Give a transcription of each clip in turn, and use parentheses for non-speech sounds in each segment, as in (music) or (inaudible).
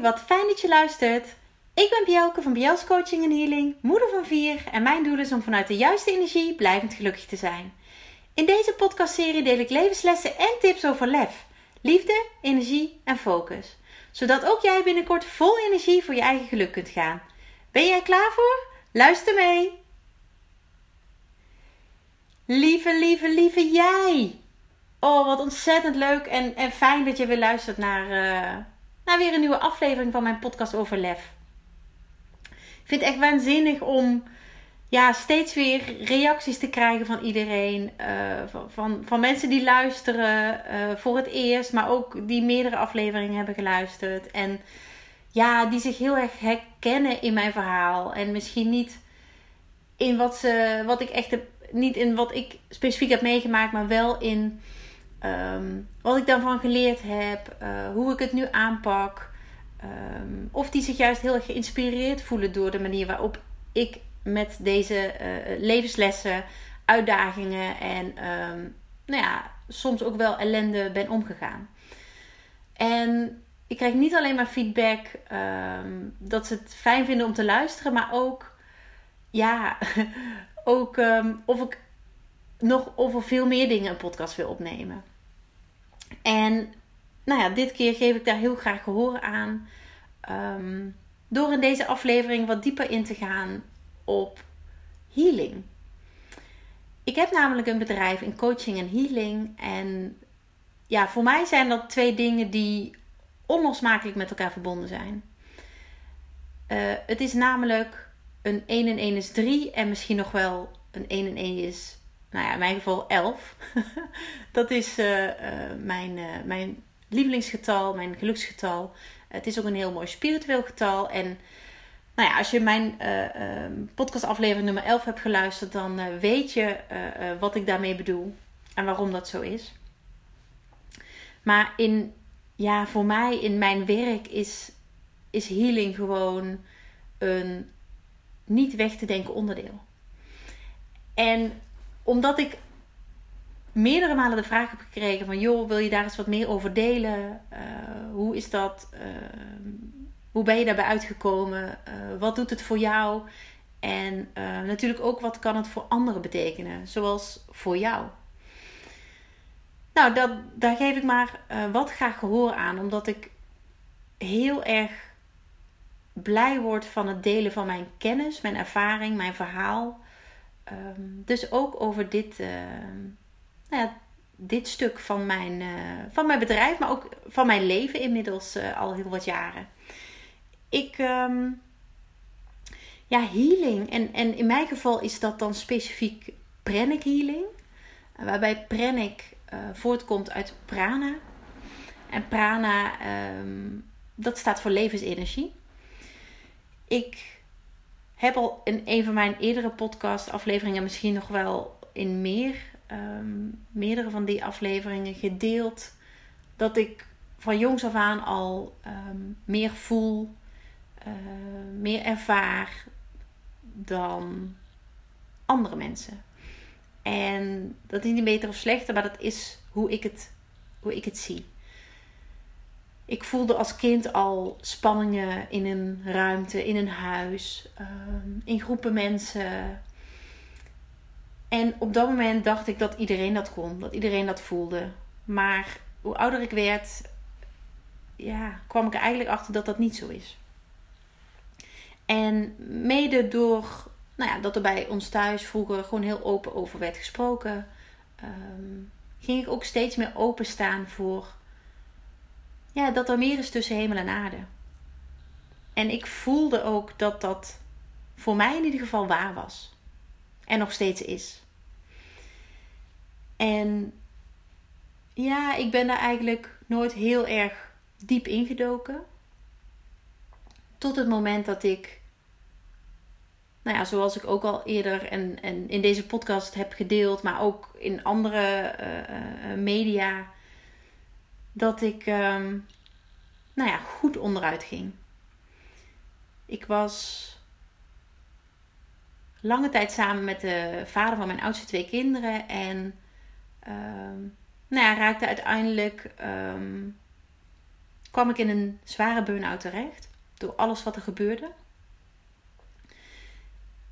Wat fijn dat je luistert. Ik ben Bjelke van Bjels Coaching en Healing, moeder van vier en mijn doel is om vanuit de juiste energie blijvend gelukkig te zijn. In deze podcastserie deel ik levenslessen en tips over lef, liefde, energie en focus. Zodat ook jij binnenkort vol energie voor je eigen geluk kunt gaan. Ben jij klaar voor? Luister mee! Lieve, lieve, lieve jij! Oh, wat ontzettend leuk en, en fijn dat je weer luistert naar, uh, naar weer een nieuwe aflevering van mijn podcast over lef. Ik vind het echt waanzinnig om ja, steeds weer reacties te krijgen van iedereen. Uh, van, van, van, mensen die luisteren uh, voor het eerst, maar ook die meerdere afleveringen hebben geluisterd. En ja, die zich heel erg herkennen in mijn verhaal. En misschien niet in wat, ze, wat ik echt niet in wat ik specifiek heb meegemaakt, maar wel in um, wat ik daarvan geleerd heb, uh, hoe ik het nu aanpak. Um, of die zich juist heel erg geïnspireerd voelen door de manier waarop ik met deze uh, levenslessen, uitdagingen en um, nou ja, soms ook wel ellende ben omgegaan. En ik krijg niet alleen maar feedback dat ze het fijn vinden om te luisteren, maar ook, ja, (laughs) ook of ik nog over veel meer dingen een podcast wil opnemen. En nou ja, dit keer geef ik daar heel graag gehoor aan. Um, door in deze aflevering wat dieper in te gaan op healing. Ik heb namelijk een bedrijf in coaching en healing. En ja, voor mij zijn dat twee dingen die onlosmakelijk met elkaar verbonden zijn. Uh, het is namelijk een 1 en 1 is 3 en misschien nog wel een 1 en 1 is nou ja, in mijn geval 11. (laughs) dat is uh, uh, mijn, uh, mijn lievelingsgetal, mijn geluksgetal. Het is ook een heel mooi spiritueel getal. En nou ja, als je mijn ehm, podcastaflevering nummer 11 hebt geluisterd, dan weet je wat ik daarmee bedoel en waarom dat zo is. Maar in, ja, voor mij in mijn werk is, is healing gewoon een niet weg te denken onderdeel. En omdat ik meerdere malen de vraag heb gekregen van... joh, wil je daar eens wat meer over delen? Uh, hoe is dat? Uh, hoe ben je daarbij uitgekomen? Uh, wat doet het voor jou? En natuurlijk ook wat kan het voor anderen betekenen? Zoals voor jou. Nou, dat, daar geef ik maar wat graag gehoor aan. Omdat ik heel erg blij word van het delen van mijn kennis, mijn ervaring, mijn verhaal... Um, dus ook over dit, uh, nou ja, dit stuk van mijn, uh, van mijn bedrijf, maar ook van mijn leven inmiddels uh, al heel wat jaren. Ik, um, ja, healing. En, en in mijn geval is dat dan specifiek pranic healing. Waarbij pranic voortkomt uit prana. En prana, dat staat voor levensenergie. Ik heb al in een van mijn eerdere podcast afleveringen, misschien nog wel in meer, um, meerdere van die afleveringen gedeeld. Dat ik van jongs af aan al um, meer voel, uh, meer ervaar dan andere mensen. En dat is niet beter of slechter, maar dat is hoe ik het, hoe ik het zie. Ik voelde als kind al spanningen in een ruimte, in een huis, ehm, in groepen mensen. En op dat moment dacht ik dat iedereen dat kon, dat iedereen dat voelde. Maar hoe ouder ik werd, ja, kwam ik er eigenlijk achter dat dat niet zo is. En mede door nou ja, dat er bij ons thuis vroeger gewoon heel open over werd gesproken, um, ging ik ook steeds meer openstaan voor ja, dat er meer is tussen hemel en aarde. En ik voelde ook dat dat voor mij in ieder geval waar was. En nog steeds is. En ja, ik ben daar eigenlijk nooit heel erg diep ingedoken. Tot het moment dat ik, nou ja, zoals ik ook al eerder en, en in deze podcast heb gedeeld, maar ook in andere uh, media dat ik um, nou ja, goed onderuit ging. Ik was lange tijd samen met de vader van mijn oudste twee kinderen en um, nou ja, raakte uiteindelijk um, kwam ik in een zware burn-out terecht. Door alles wat er gebeurde.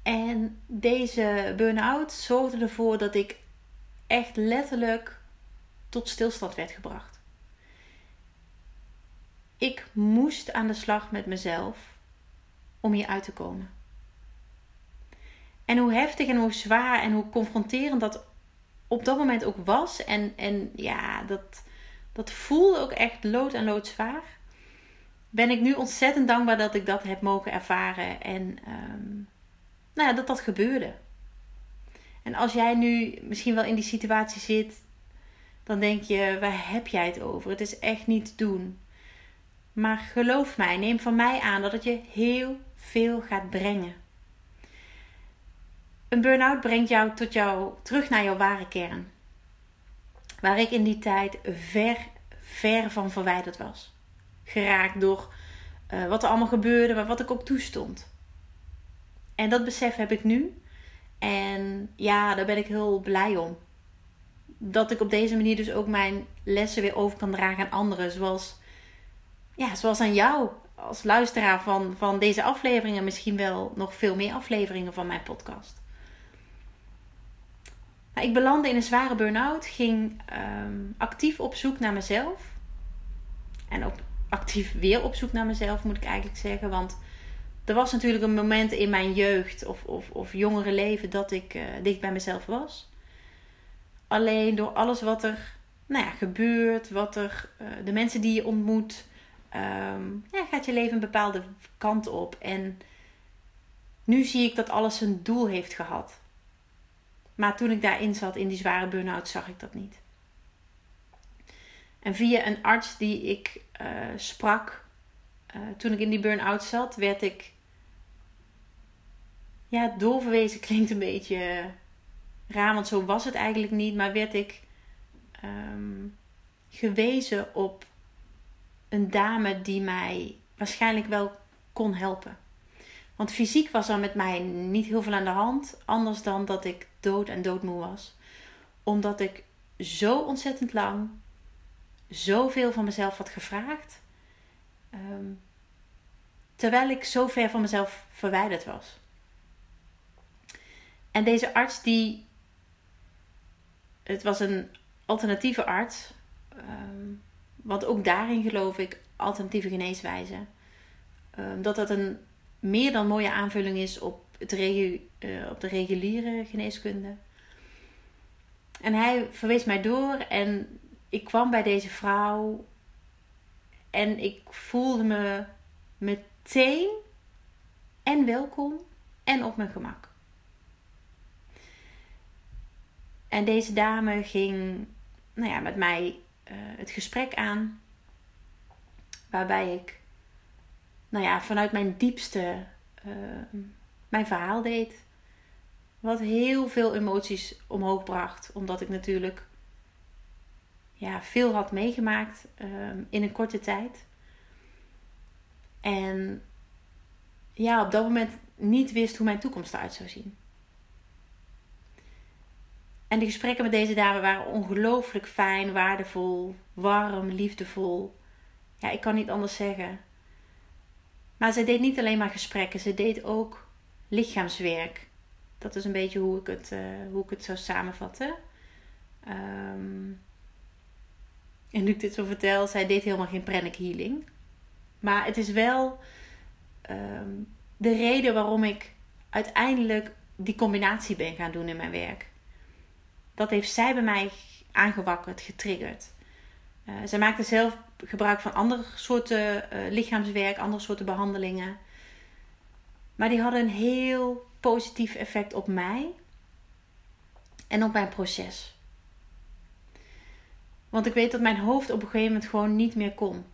En deze burn-out zorgde ervoor dat ik echt letterlijk tot stilstand werd gebracht. Ik moest aan de slag met mezelf om hier uit te komen. En hoe heftig en hoe zwaar en hoe confronterend dat op dat moment ook was. En, en ja, dat, dat voelde ook echt lood en lood zwaar. Ben ik nu ontzettend dankbaar dat ik dat heb mogen ervaren. En um, nou ja, dat dat gebeurde. En als jij nu misschien wel in die situatie zit, dan denk je, waar heb jij het over? Het is echt niet te doen. Maar geloof mij, neem van mij aan dat het je heel veel gaat brengen. Een burn-out brengt jou tot jou terug naar jouw ware kern. Waar ik in die tijd ver, ver van verwijderd was. Geraakt door uh, wat er allemaal gebeurde, maar wat ik ook toestond. En dat besef heb ik nu. En ja, daar ben ik heel blij om. Dat ik op deze manier dus ook mijn lessen weer over kan dragen aan anderen. Zoals, ja, zoals aan jou als luisteraar van, van deze afleveringen. Misschien wel nog veel meer afleveringen van mijn podcast. Nou, ik belandde in een zware burn-out. Ging ehm, actief op zoek naar mezelf. En ook actief weer op zoek naar mezelf moet ik eigenlijk zeggen. Want er was natuurlijk een moment in mijn jeugd of, of, of jongere leven dat ik uh, dicht bij mezelf was. Alleen door alles wat er nou ja, gebeurt, wat er, uh, de mensen die je ontmoet, um, ja, gaat je leven een bepaalde kant op. En nu zie ik dat alles een doel heeft gehad. Maar toen ik daarin zat, in die zware burn-out, zag ik dat niet. En via een arts die ik uh, sprak, uh, toen ik in die burn-out zat, werd ik ja, doorverwezen (laughs) klinkt een beetje raar, want zo was het eigenlijk niet. Maar werd ik um, gewezen op een dame die mij waarschijnlijk wel kon helpen. Want fysiek was er met mij niet heel veel aan de hand. Anders dan dat ik dood en doodmoe was. Omdat ik zo ontzettend lang zoveel van mezelf had gevraagd. Um, terwijl ik zo ver van mezelf verwijderd was. En deze arts die. Het was een alternatieve arts. Um, want ook daarin geloof ik alternatieve geneeswijzen. Um, dat dat een meer dan mooie aanvulling is op, het uh, op de reguliere geneeskunde. En hij verwees mij door en ik kwam bij deze vrouw en ik voelde me meteen en welkom en op mijn gemak. En deze dame ging nou ja, met mij uh, het gesprek aan. Waarbij ik nou ja, vanuit mijn diepste uh, mijn verhaal deed. Wat heel veel emoties omhoog bracht. Omdat ik natuurlijk ja, veel had meegemaakt uh, in een korte tijd. En ja, op dat moment niet wist hoe mijn toekomst eruit zou zien. En de gesprekken met deze dame waren ongelooflijk fijn, waardevol, warm, liefdevol. Ja, ik kan niet anders zeggen. Maar zij deed niet alleen maar gesprekken, ze deed ook lichaamswerk. Dat is een beetje hoe ik het, uh, hoe ik het zou samenvatten. Um, en nu ik dit zo vertel, zij deed helemaal geen pranic healing. Maar het is wel um, de reden waarom ik uiteindelijk die combinatie ben gaan doen in mijn werk dat heeft zij bij mij aangewakkerd, getriggerd. Uh, zij maakte zelf gebruik van andere soorten uh, lichaamswerk, andere soorten behandelingen. Maar die hadden een heel positief effect op mij en op mijn proces. Want ik weet dat mijn hoofd op een gegeven moment gewoon niet meer kon.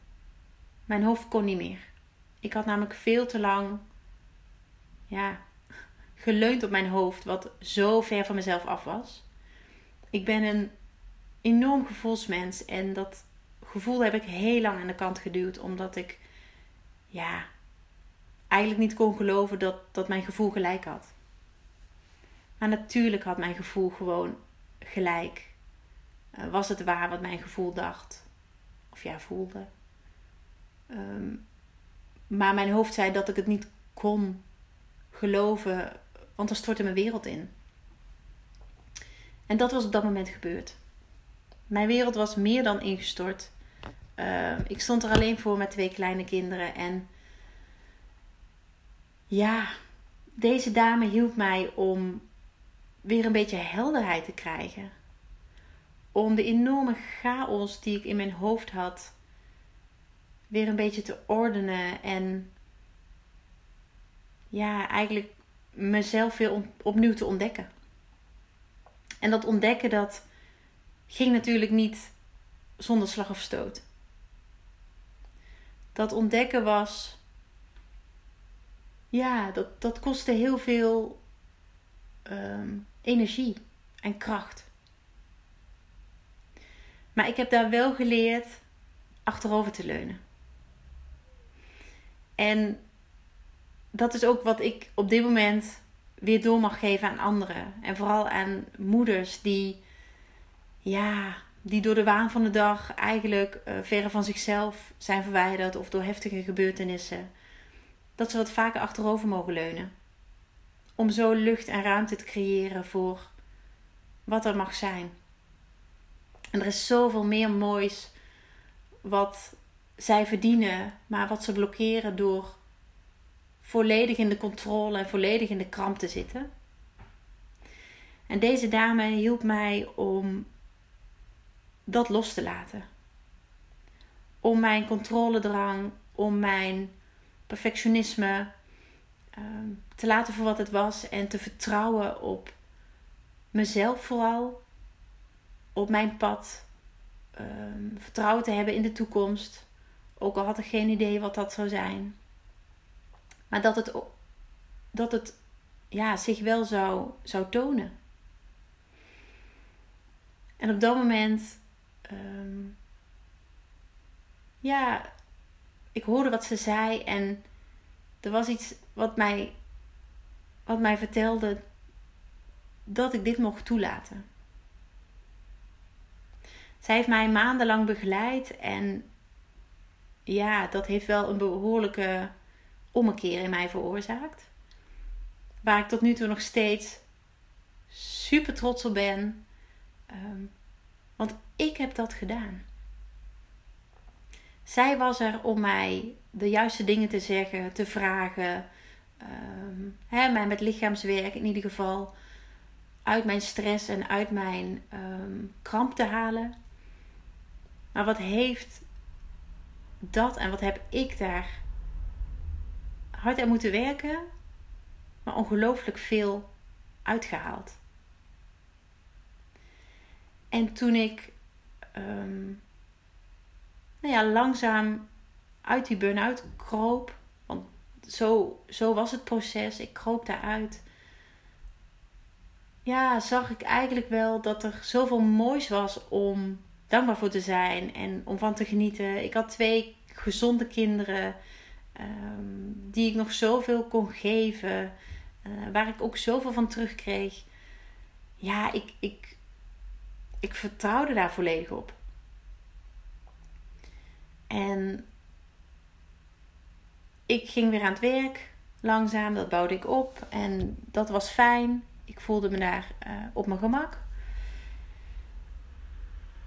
Mijn hoofd kon niet meer. Ik had namelijk veel te lang ja, geleund op mijn hoofd, wat zo ver van mezelf af was ik ben een enorm gevoelsmens. En dat gevoel heb ik heel lang aan de kant geduwd. Omdat ik, ja, eigenlijk niet kon geloven dat, dat mijn gevoel gelijk had. Maar natuurlijk had mijn gevoel gewoon gelijk. Uh, was het waar wat mijn gevoel dacht? Of ja, voelde. Ehm, maar mijn hoofd zei dat ik het niet kon geloven, want er stortte mijn wereld in. En dat was op dat moment gebeurd. Mijn wereld was meer dan ingestort. Ehm, ik stond er alleen voor met twee kleine kinderen. En ja, deze dame hielp mij om weer een beetje helderheid te krijgen. Om de enorme chaos die ik in mijn hoofd had, weer een beetje te ordenen. En ja, eigenlijk mezelf weer opnieuw te ontdekken. En dat ontdekken, dat ging natuurlijk niet zonder slag of stoot. Dat ontdekken was, ja, dat, dat kostte heel veel ehm, energie en kracht. Maar ik heb daar wel geleerd achterover te leunen. En dat is ook wat ik op dit moment weer door mag geven aan anderen. En vooral aan moeders die, ja, die door de waan van de dag eigenlijk uh, verre van zichzelf zijn verwijderd of door heftige gebeurtenissen. Dat ze wat vaker achterover mogen leunen. Om zo lucht en ruimte te creëren voor wat er mag zijn. En er is zoveel meer moois wat zij verdienen, maar wat ze blokkeren door volledig in de controle en volledig in de kramp te zitten. En deze dame hielp mij om dat los te laten. Om mijn controledrang, om mijn perfectionisme ehm, te laten voor wat het was en te vertrouwen op mezelf vooral, op mijn pad. Um, vertrouwen te hebben in de toekomst, ook al had ik geen idee wat dat zou zijn. Maar dat het, dat het ja, zich wel zou, zou tonen. En op dat moment, ehm, ja, ik hoorde wat ze zei en er was iets wat mij, wat mij vertelde dat ik dit mocht toelaten. Zij heeft mij maandenlang begeleid en ja, dat heeft wel een behoorlijke ommekeer in mij veroorzaakt. Waar ik tot nu toe nog steeds super trots op ben. Ehm, want ik heb dat gedaan. Zij was er om mij de juiste dingen te zeggen, te vragen. Um, mij met lichaamswerk in ieder geval uit mijn stress en uit mijn um, kramp te halen. Maar wat heeft dat en wat heb ik daar hard aan moeten werken, maar ongelooflijk veel uitgehaald. En toen ik um, nou ja, langzaam uit die burn-out kroop, want zo, zo was het proces, ik kroop daaruit. Ja, zag ik eigenlijk wel dat er zoveel moois was om dankbaar voor te zijn en om van te genieten. Ik had twee gezonde kinderen. Ehm, die ik nog zoveel kon geven, uh, waar ik ook zoveel van terugkreeg. Ja, ik, ik, ik vertrouwde daar volledig op. En ik ging weer aan het werk, langzaam, dat bouwde ik op en dat was fijn. Ik voelde me daar uh, op mijn gemak.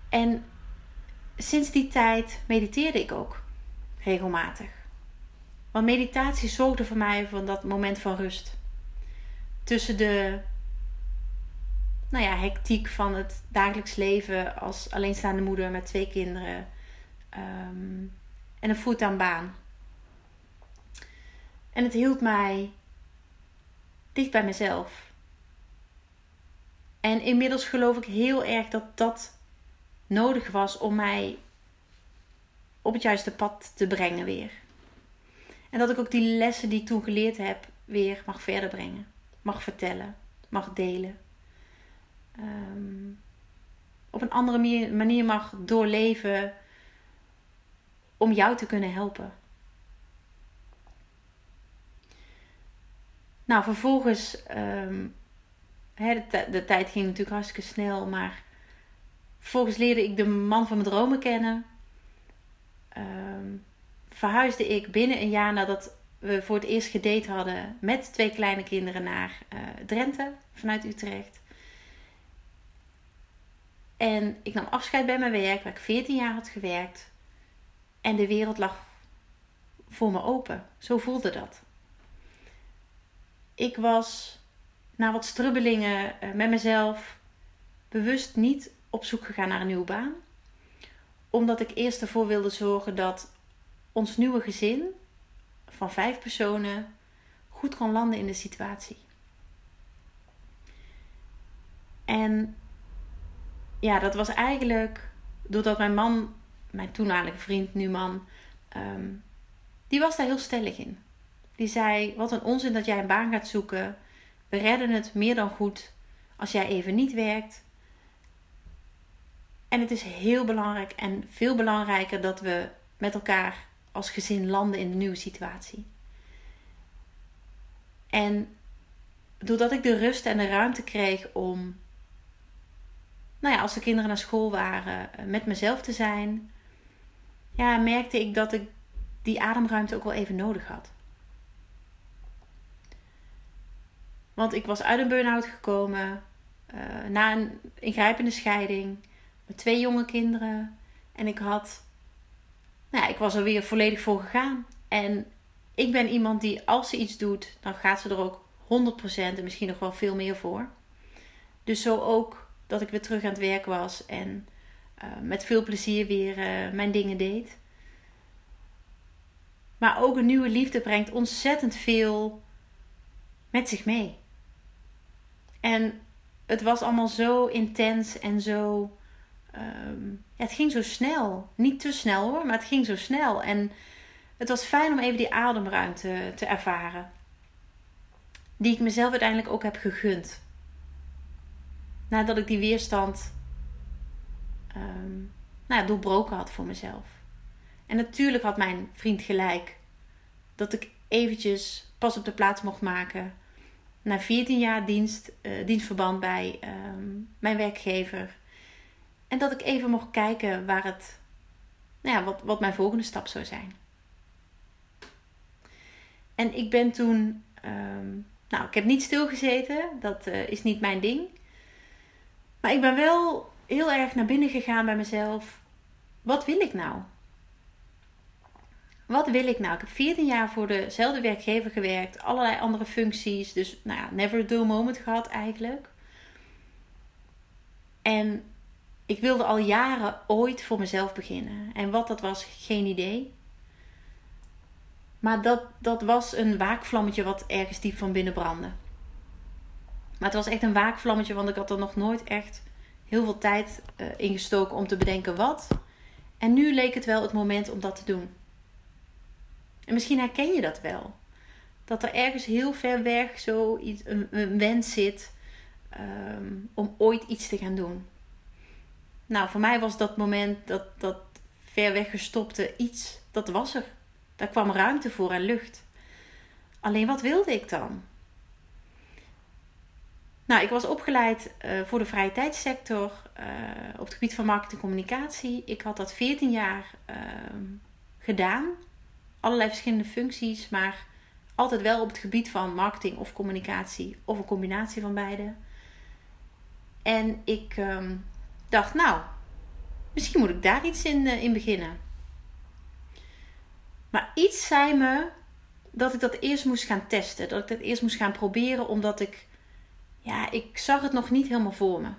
En sinds die tijd mediteerde ik ook regelmatig. Want meditatie zorgde voor mij van dat moment van rust. Tussen de nou ja, hectiek van het dagelijks leven als alleenstaande moeder met twee kinderen um, en een fulltime baan. En het hield mij dicht bij mezelf. En inmiddels geloof ik heel erg dat dat nodig was om mij op het juiste pad te brengen weer. En dat ik ook die lessen die ik toen geleerd heb weer mag verder brengen. Mag vertellen. Mag delen. Ehm, op een andere manier mag doorleven om jou te kunnen helpen. Nou, vervolgens, um, de, de, tijd ging natuurlijk hartstikke snel, maar vervolgens leerde ik de man van mijn dromen kennen. Um, verhuisde ik binnen een jaar nadat we voor het eerst gedate hadden met twee kleine kinderen naar uh, Drenthe vanuit Utrecht. En ik nam afscheid bij mijn werk, waar ik 14 jaar had gewerkt. En de wereld lag voor me open. Zo voelde dat. Ik was na wat strubbelingen eh, met mezelf bewust niet op zoek gegaan naar een nieuwe baan. Omdat ik eerst ervoor wilde zorgen dat ons nieuwe gezin van vijf personen goed kon landen in de situatie. En ja, dat was eigenlijk doordat mijn man, mijn toenmalige vriend, nu man, ehm, die was daar heel stellig in. Die zei: Wat een onzin dat jij een baan gaat zoeken. We redden het meer dan goed als jij even niet werkt. En het is heel belangrijk en veel belangrijker dat we met elkaar als gezin landen in de nieuwe situatie. En doordat ik de rust en de ruimte kreeg om, nou ja, als de kinderen naar school waren, eh, met mezelf te zijn, ja, merkte ik dat ik die ademruimte ook wel even nodig had. Want ik was uit een burn-out gekomen uh, na een ingrijpende scheiding met twee jonge kinderen. En ik had, nou ik was er weer volledig voor gegaan. En ik ben iemand die als ze iets doet, dan gaat ze er ook 100% en misschien nog wel veel meer voor. Dus zo ook dat ik weer terug aan het werk was en uh, met veel plezier weer uh, mijn dingen deed. Maar ook een nieuwe liefde brengt ontzettend veel met zich mee. En het was allemaal zo intens en zo. Ja, het ging zo snel. Niet te snel hoor, maar het ging zo snel. En het was fijn om even die ademruimte te ervaren. Die ik mezelf uiteindelijk ook heb gegund. Nadat ik die weerstand um, nou ja, doorbroken had voor mezelf. En natuurlijk had mijn vriend gelijk dat ik eventjes pas op de plaats mocht maken. Na 14 jaar dienst, uh, dienstverband bij um, mijn werkgever. En dat ik even mocht kijken waar het, nou ja, wat, wat mijn volgende stap zou zijn. En ik ben toen, um, nou, ik heb niet stilgezeten, dat uh, is niet mijn ding. Maar ik ben wel heel erg naar binnen gegaan bij mezelf. Wat wil ik nou? Wat wil ik nou? Ik heb 14 jaar voor dezelfde werkgever gewerkt, allerlei andere functies. Dus, nou ja, never a dull moment gehad eigenlijk. En ik wilde al jaren ooit voor mezelf beginnen. En wat dat was, geen idee. Maar dat, dat was een waakvlammetje wat ergens diep van binnen brandde. Maar het was echt een waakvlammetje, want ik had er nog nooit echt heel veel tijd uh, in gestoken om te bedenken wat. En nu leek het wel het moment om dat te doen. En misschien herken je dat wel. Dat er ergens heel ver weg zo iets, een, een wens zit um, om ooit iets te gaan doen. Nou, voor mij was dat moment dat, dat ver weg gestopte iets, dat was er. Daar kwam ruimte voor en lucht. Alleen wat wilde ik dan? Nou, ik was opgeleid uh, voor de vrije tijdssector uh, op het gebied van marketing en communicatie. Ik had dat 14 jaar uh, gedaan. Allerlei verschillende functies, maar altijd wel op het gebied van marketing of communicatie of een combinatie van beide. En ik ehm, dacht, nou, misschien moet ik daar iets in, in beginnen. Maar iets zei me dat ik dat eerst moest gaan testen. Dat ik dat eerst moest gaan proberen, omdat ik, ja, ik zag het nog niet helemaal voor me.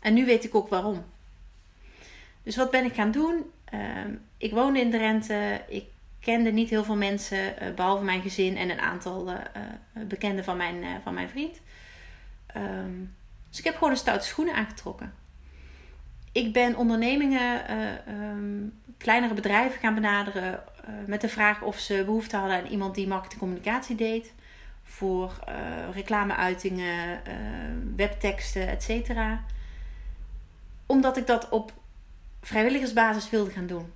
En nu weet ik ook waarom. Dus wat ben ik gaan doen? Uh, ik woonde in Drenthe. Ik kende niet heel veel mensen, uh, behalve mijn gezin en een aantal uh, bekenden van mijn, van mijn vriend. Um, dus ik heb gewoon een stoute schoenen aangetrokken ik ben ondernemingen, uh, um, kleinere bedrijven gaan benaderen uh, met de vraag of ze behoefte hadden aan iemand die marketingcommunicatie deed. Voor uh, reclameuitingen, webteksten, etc. Omdat ik dat op vrijwilligersbasis wilde gaan doen.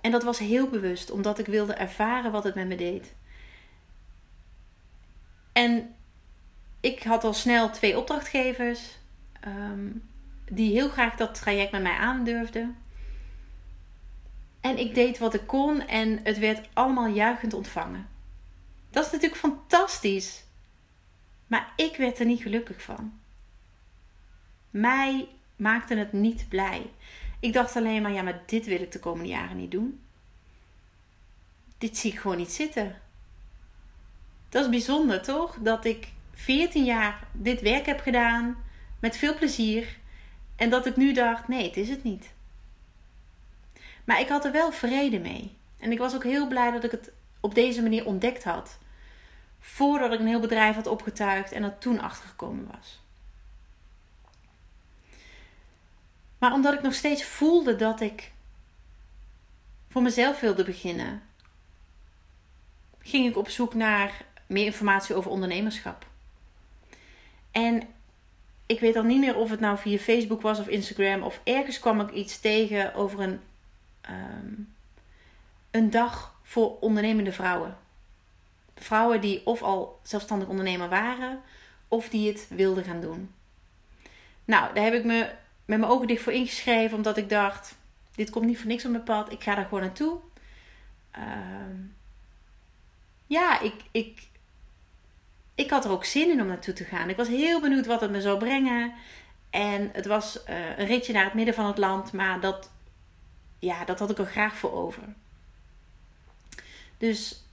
En dat was heel bewust, omdat ik wilde ervaren wat het met me deed. En ik had al snel twee opdrachtgevers Um, die heel graag dat traject met mij aandurfden. En ik deed wat ik kon en het werd allemaal juichend ontvangen. Dat is natuurlijk fantastisch. Maar ik werd er niet gelukkig van. Mij maakte het niet blij. Ik dacht alleen maar, ja, maar dit wil ik de komende jaren niet doen. Dit zie ik gewoon niet zitten. Dat is bijzonder, toch? Dat ik 14 jaar dit werk heb gedaan met veel plezier en dat ik nu dacht: nee, het is het niet. Maar ik had er wel vrede mee. En ik was ook heel blij dat ik het op deze manier ontdekt had. Voordat ik een heel bedrijf had opgetuigd en er toen achtergekomen was. Maar omdat ik nog steeds voelde dat ik voor mezelf wilde beginnen, ging ik op zoek naar meer informatie over ondernemerschap. En ik weet al niet meer of het nou via Facebook was of Instagram of ergens kwam ik iets tegen over een, ehm, een dag voor ondernemende vrouwen. Vrouwen die of al zelfstandig ondernemer waren of die het wilden gaan doen. Nou, daar heb ik me met mijn ogen dicht voor ingeschreven, omdat ik dacht: dit komt niet voor niks op mijn pad, ik ga daar gewoon naartoe. Ehm, ja, ik, ik, ik had er ook zin in om naartoe te gaan. Ik was heel benieuwd wat het me zou brengen. En het was uh, een ritje naar het midden van het land, maar dat, ja, dat had ik er graag voor over. Dus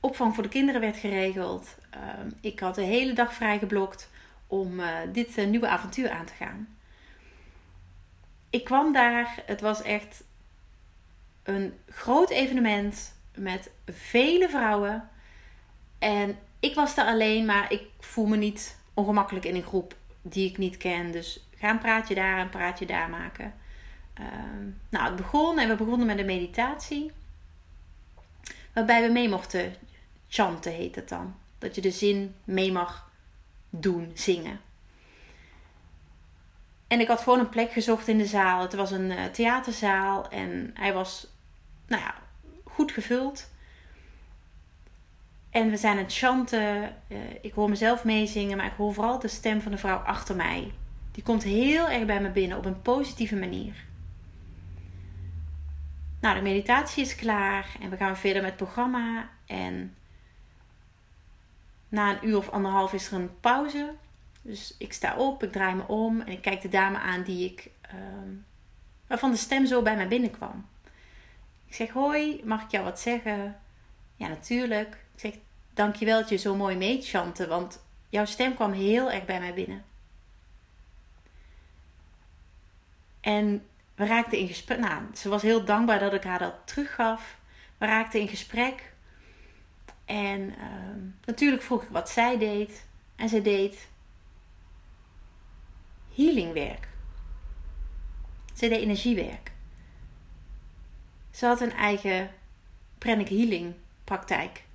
opvang voor de kinderen werd geregeld. Uh, ik had de hele dag vrijgeblokt om uh, dit uh, nieuwe avontuur aan te gaan. Ik kwam daar, het was echt een groot evenement met vele vrouwen. En ik was daar alleen, maar ik voel me niet ongemakkelijk in een groep die ik niet ken. Dus ga een praatje daar, een praatje daar maken. Ehm, nou, het begon en we begonnen met een meditatie. Waarbij we mee mochten chanten, heet het dan. Dat je de zin mee mag doen, zingen. En ik had gewoon een plek gezocht in de zaal. Het was een uh, theaterzaal en hij was, nou ja, goed gevuld. En we zijn aan het chanten. Uh, ik hoor mezelf meezingen, maar ik hoor vooral de stem van de vrouw achter mij. Die komt heel erg bij me binnen op een positieve manier. Nou, de meditatie is klaar en we gaan verder met het programma. En na een uur of anderhalf is er een pauze. Dus ik sta op, ik draai me om en ik kijk de dame aan die ik, uh, waarvan de stem zo bij mij binnenkwam. Ik zeg: Hoi, mag ik jou wat zeggen? Ja, natuurlijk. Ik zeg: Dankjewel dat je zo mooi meechantte, want jouw stem kwam heel erg bij mij binnen. En we raakten in gesprek. Nou, ze was heel dankbaar dat ik haar dat teruggaf. We raakten in gesprek. En uh, natuurlijk vroeg ik wat zij deed. En zij deed healingwerk. Zij deed energiewerk. Ze had een eigen pranic healing praktijk.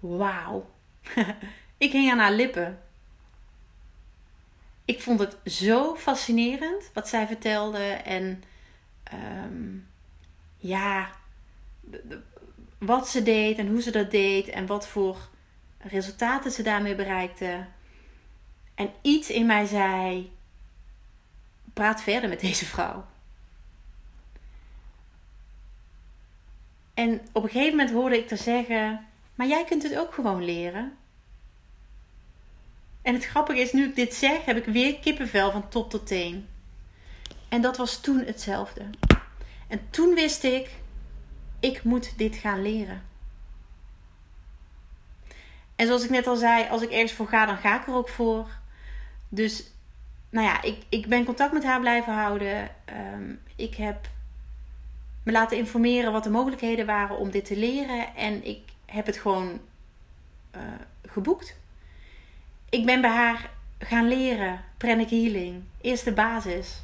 Wauw. (laughs) ik hing aan haar lippen. Ik vond het zo fascinerend wat zij vertelde. En um, ja, wat ze deed en hoe ze dat deed. En wat voor resultaten ze daarmee bereikte. En iets in mij zei: praat verder met deze vrouw. En op een gegeven moment hoorde ik haar zeggen: Maar jij kunt het ook gewoon leren. En het grappige is, nu ik dit zeg, heb ik weer kippenvel van top tot teen. En dat was toen hetzelfde. En toen wist ik: Ik moet dit gaan leren. En zoals ik net al zei, als ik ergens voor ga, dan ga ik er ook voor. Dus, nou ja, ik, ik ben contact met haar blijven houden. Um, ik heb me laten informeren wat de mogelijkheden waren om dit te leren. En ik heb het gewoon uh, geboekt. Ik ben bij haar gaan leren, pranic healing. Eerst de basis.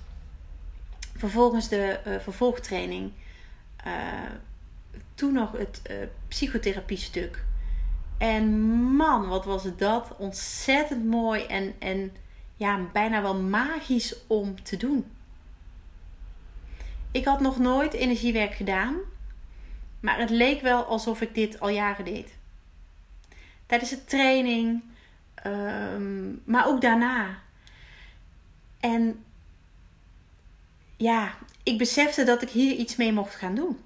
Vervolgens de uh, vervolgtraining. Uh, toen nog het psychotherapie stuk. En man, wat was dat ontzettend mooi en, en ja, bijna wel magisch om te doen. Ik had nog nooit energiewerk gedaan, maar het leek wel alsof ik dit al jaren deed. Tijdens de training, um, maar ook daarna. En ja, ik besefte dat ik hier iets mee mocht gaan doen.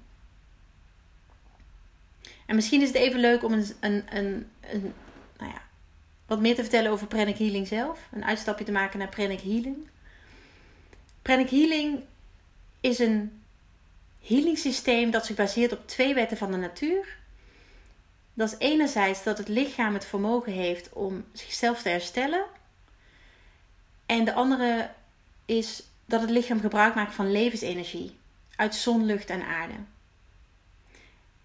En misschien is het even leuk om een, een, een, een nou ja, wat meer te vertellen over Pranic Healing zelf. Een uitstapje te maken naar Pranic Healing. Pranic Healing is een healing systeem dat zich baseert op twee wetten van de natuur. Dat is enerzijds dat het lichaam het vermogen heeft om zichzelf te herstellen. En de andere is dat het lichaam gebruik maakt van levensenergie uit zon, lucht en aarde.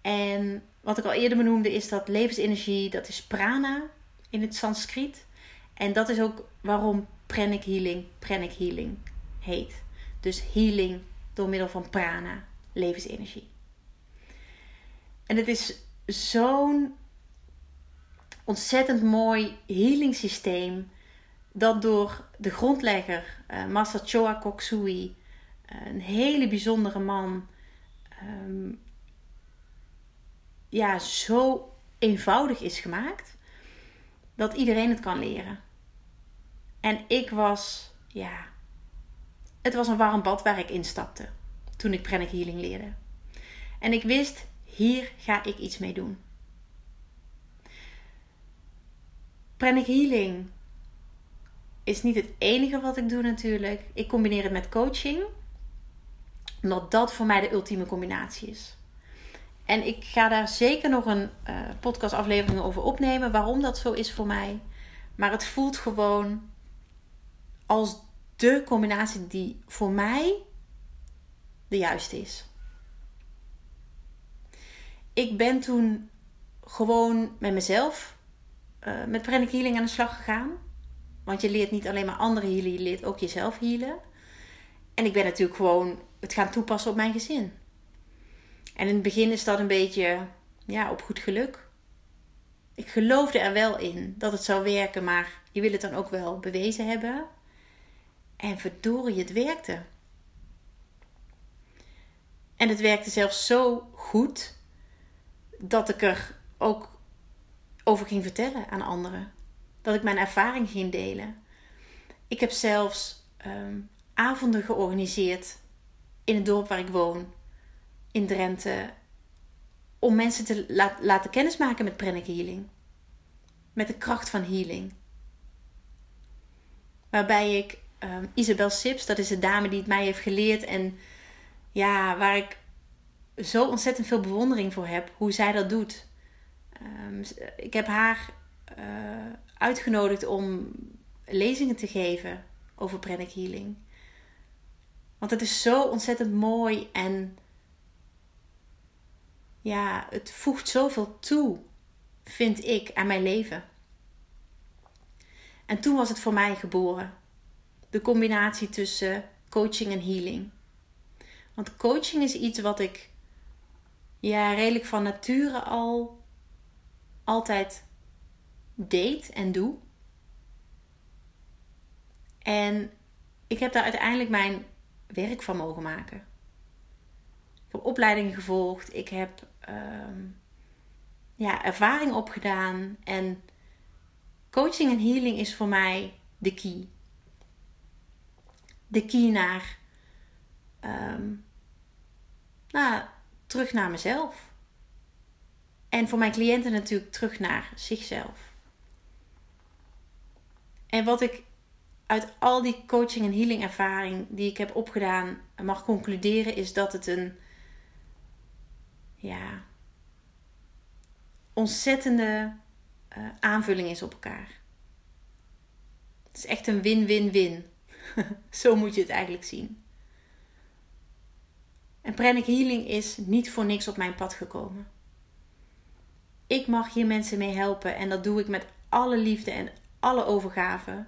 En wat ik al eerder benoemde is dat levensenergie, dat is prana in het Sanskriet. En dat is ook waarom pranic healing pranic healing heet. Dus healing door middel van prana, levensenergie. En het is zo'n ontzettend mooi healing systeem dat door de grondlegger uh, Master Choa Koksui, uh, een hele bijzondere man, um, ja, zo eenvoudig is gemaakt dat iedereen het kan leren. En ik was, ja, het was een warm bad waar ik instapte toen ik Pranic Healing leerde. En ik wist, hier ga ik iets mee doen. Pranic Healing is niet het enige wat ik doe natuurlijk. Ik combineer het met coaching. Omdat dat voor mij de ultieme combinatie is. En ik ga daar zeker nog een uh, podcastaflevering over opnemen. Waarom dat zo is voor mij. Maar het voelt gewoon als de combinatie die voor mij de juiste is. Ik ben toen gewoon met mezelf uh, met pranic healing aan de slag gegaan. Want je leert niet alleen maar anderen healen, je leert ook jezelf healen. En ik ben natuurlijk gewoon het gaan toepassen op mijn gezin. En in het begin is dat een beetje ja, op goed geluk. Ik geloofde er wel in dat het zou werken, maar je wil het dan ook wel bewezen hebben. En verdorie, het werkte. En het werkte zelfs zo goed dat ik er ook over ging vertellen aan anderen. Dat ik mijn ervaring ging delen. Ik heb zelfs ehm, avonden georganiseerd in het dorp waar ik woon in Drenthe om mensen te laten kennismaken met pranic healing. Met de kracht van healing. Waarbij ik um, Isabel Sips, dat is de dame die het mij heeft geleerd en ja, waar ik zo ontzettend veel bewondering voor heb, hoe zij dat doet. Um, ik heb haar uh, uitgenodigd om lezingen te geven over pranic healing. Want het is zo ontzettend mooi en ja, het voegt zoveel toe, vind ik, aan mijn leven. En toen was het voor mij geboren. De combinatie tussen coaching en healing. Want coaching is iets wat ik ja, redelijk van nature al altijd deed en doe. En ik heb daar uiteindelijk mijn werk van mogen maken. Ik heb opleidingen gevolgd. Ik heb um, ja, ervaring opgedaan. En coaching en healing is voor mij de key. De key naar, um, nou, terug naar mezelf. En voor mijn cliënten natuurlijk terug naar zichzelf. En wat ik uit al die coaching en healing ervaring die ik heb opgedaan mag concluderen is dat het een ja, ontzettende uh, aanvulling is op elkaar. Het is echt een win-win-win. (laughs) Zo moet je het eigenlijk zien. En Pranic Healing is niet voor niks op mijn pad gekomen. Ik mag hier mensen mee helpen en dat doe ik met alle liefde en alle overgave.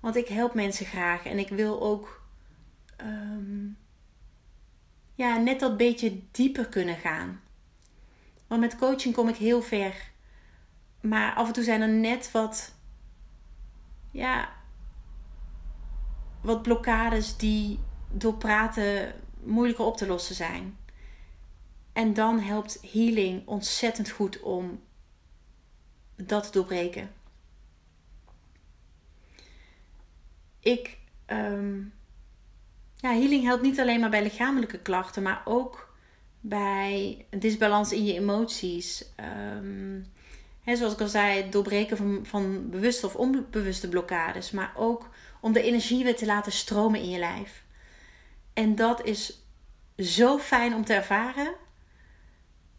Want ik help mensen graag en ik wil ook um, ja, net dat beetje dieper kunnen gaan. Want met coaching kom ik heel ver. Maar af en toe zijn er net wat, ja, wat blokkades die door praten moeilijker op te lossen zijn. En dan helpt healing ontzettend goed om dat te doorbreken. Ik um, ja, healing helpt niet alleen maar bij lichamelijke klachten, maar ook bij een disbalans in je emoties. Um, hè, zoals ik al zei, het doorbreken van, van bewuste of onbewuste blokkades. Maar ook om de energie weer te laten stromen in je lijf. En dat is zo fijn om te ervaren.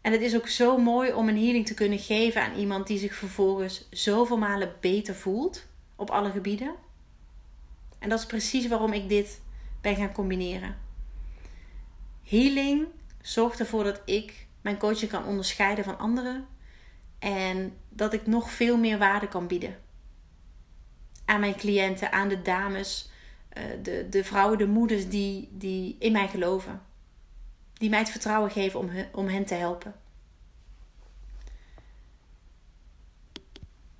En het is ook zo mooi om een healing te kunnen geven aan iemand die zich vervolgens zoveel malen beter voelt op alle gebieden. En dat is precies waarom ik dit ben gaan combineren. Healing zorgt ervoor dat ik mijn coaching kan onderscheiden van anderen en dat ik nog veel meer waarde kan bieden aan mijn cliënten, aan de dames, de, de vrouwen, de moeders die, die in mij geloven. Die mij het vertrouwen geven om, om hen te helpen.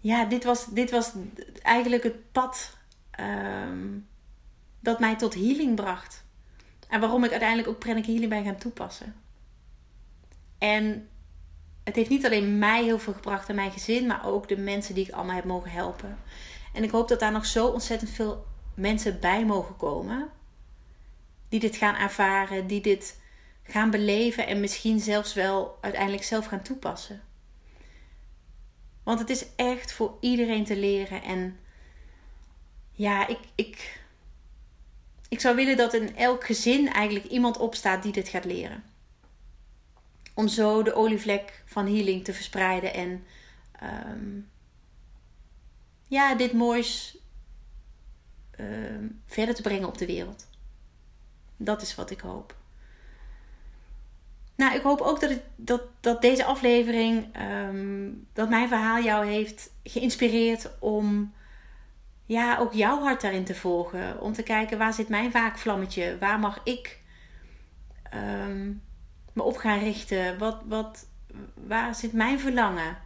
Ja, dit was, dit was eigenlijk het pad ehm, dat mij tot healing bracht. En waarom ik uiteindelijk ook pranic healing ben gaan toepassen. En het heeft niet alleen mij heel veel gebracht en mijn gezin, maar ook de mensen die ik allemaal heb mogen helpen. En ik hoop dat daar nog zo ontzettend veel mensen bij mogen komen. Die dit gaan ervaren, die dit gaan beleven en misschien zelfs wel uiteindelijk zelf gaan toepassen. Want het is echt voor iedereen te leren. En ja, ik, ik, ik zou willen dat in elk gezin eigenlijk iemand opstaat die dit gaat leren. Om zo de olievlek van healing te verspreiden en ehm, ja, dit moois ehm, verder te brengen op de wereld. Dat is wat ik hoop. Nou, ik hoop ook dat, dat, dat deze aflevering, ehm, dat mijn verhaal jou heeft geïnspireerd om ja, ook jouw hart daarin te volgen. Om te kijken waar zit mijn waakvlammetje? Waar mag ik ehm, me op gaan richten? Wat, wat, waar zit mijn verlangen?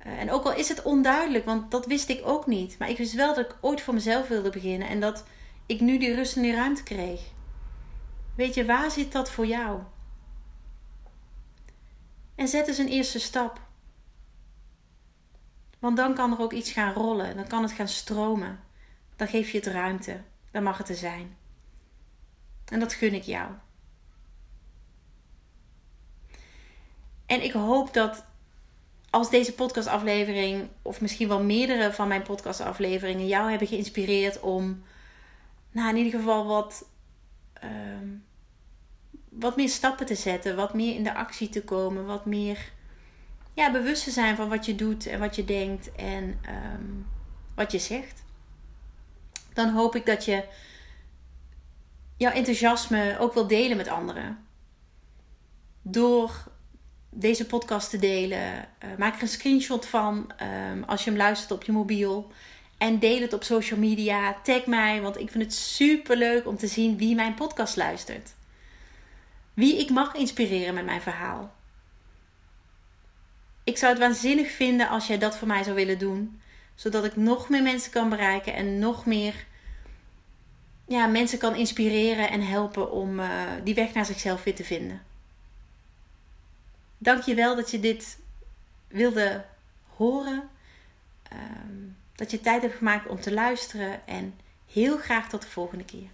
Eh, en ook al is het onduidelijk, want dat wist ik ook niet. Maar ik wist wel dat ik ooit voor mezelf wilde beginnen. En dat ik nu die rust en die ruimte kreeg. Weet je, waar zit dat voor jou? En zet eens een eerste stap. Want dan kan er ook iets gaan rollen. Dan kan het gaan stromen. Dan geef je het ruimte. Dan mag het er zijn. En dat gun ik jou. En ik hoop dat als deze podcastaflevering, of misschien wel meerdere van mijn podcastafleveringen, jou hebben geïnspireerd om, nou in ieder geval wat, ehm, wat meer stappen te zetten, wat meer in de actie te komen, wat meer ja, bewust te zijn van wat je doet en wat je denkt en ehm, wat je zegt. Dan hoop ik dat je jouw enthousiasme ook wil delen met anderen. Door deze podcast te delen. Uh, maak er een screenshot van um, als je hem luistert op je mobiel. En deel het op social media. Tag mij, want ik vind het super leuk om te zien wie mijn podcast luistert. Wie ik mag inspireren met mijn verhaal. Ik zou het waanzinnig vinden als jij dat voor mij zou willen doen. Zodat ik nog meer mensen kan bereiken en nog meer ja, mensen kan inspireren en helpen om uh, die weg naar zichzelf weer te vinden. Dank je wel dat je dit wilde horen. Um, dat je tijd hebt gemaakt om te luisteren. En heel graag tot de volgende keer.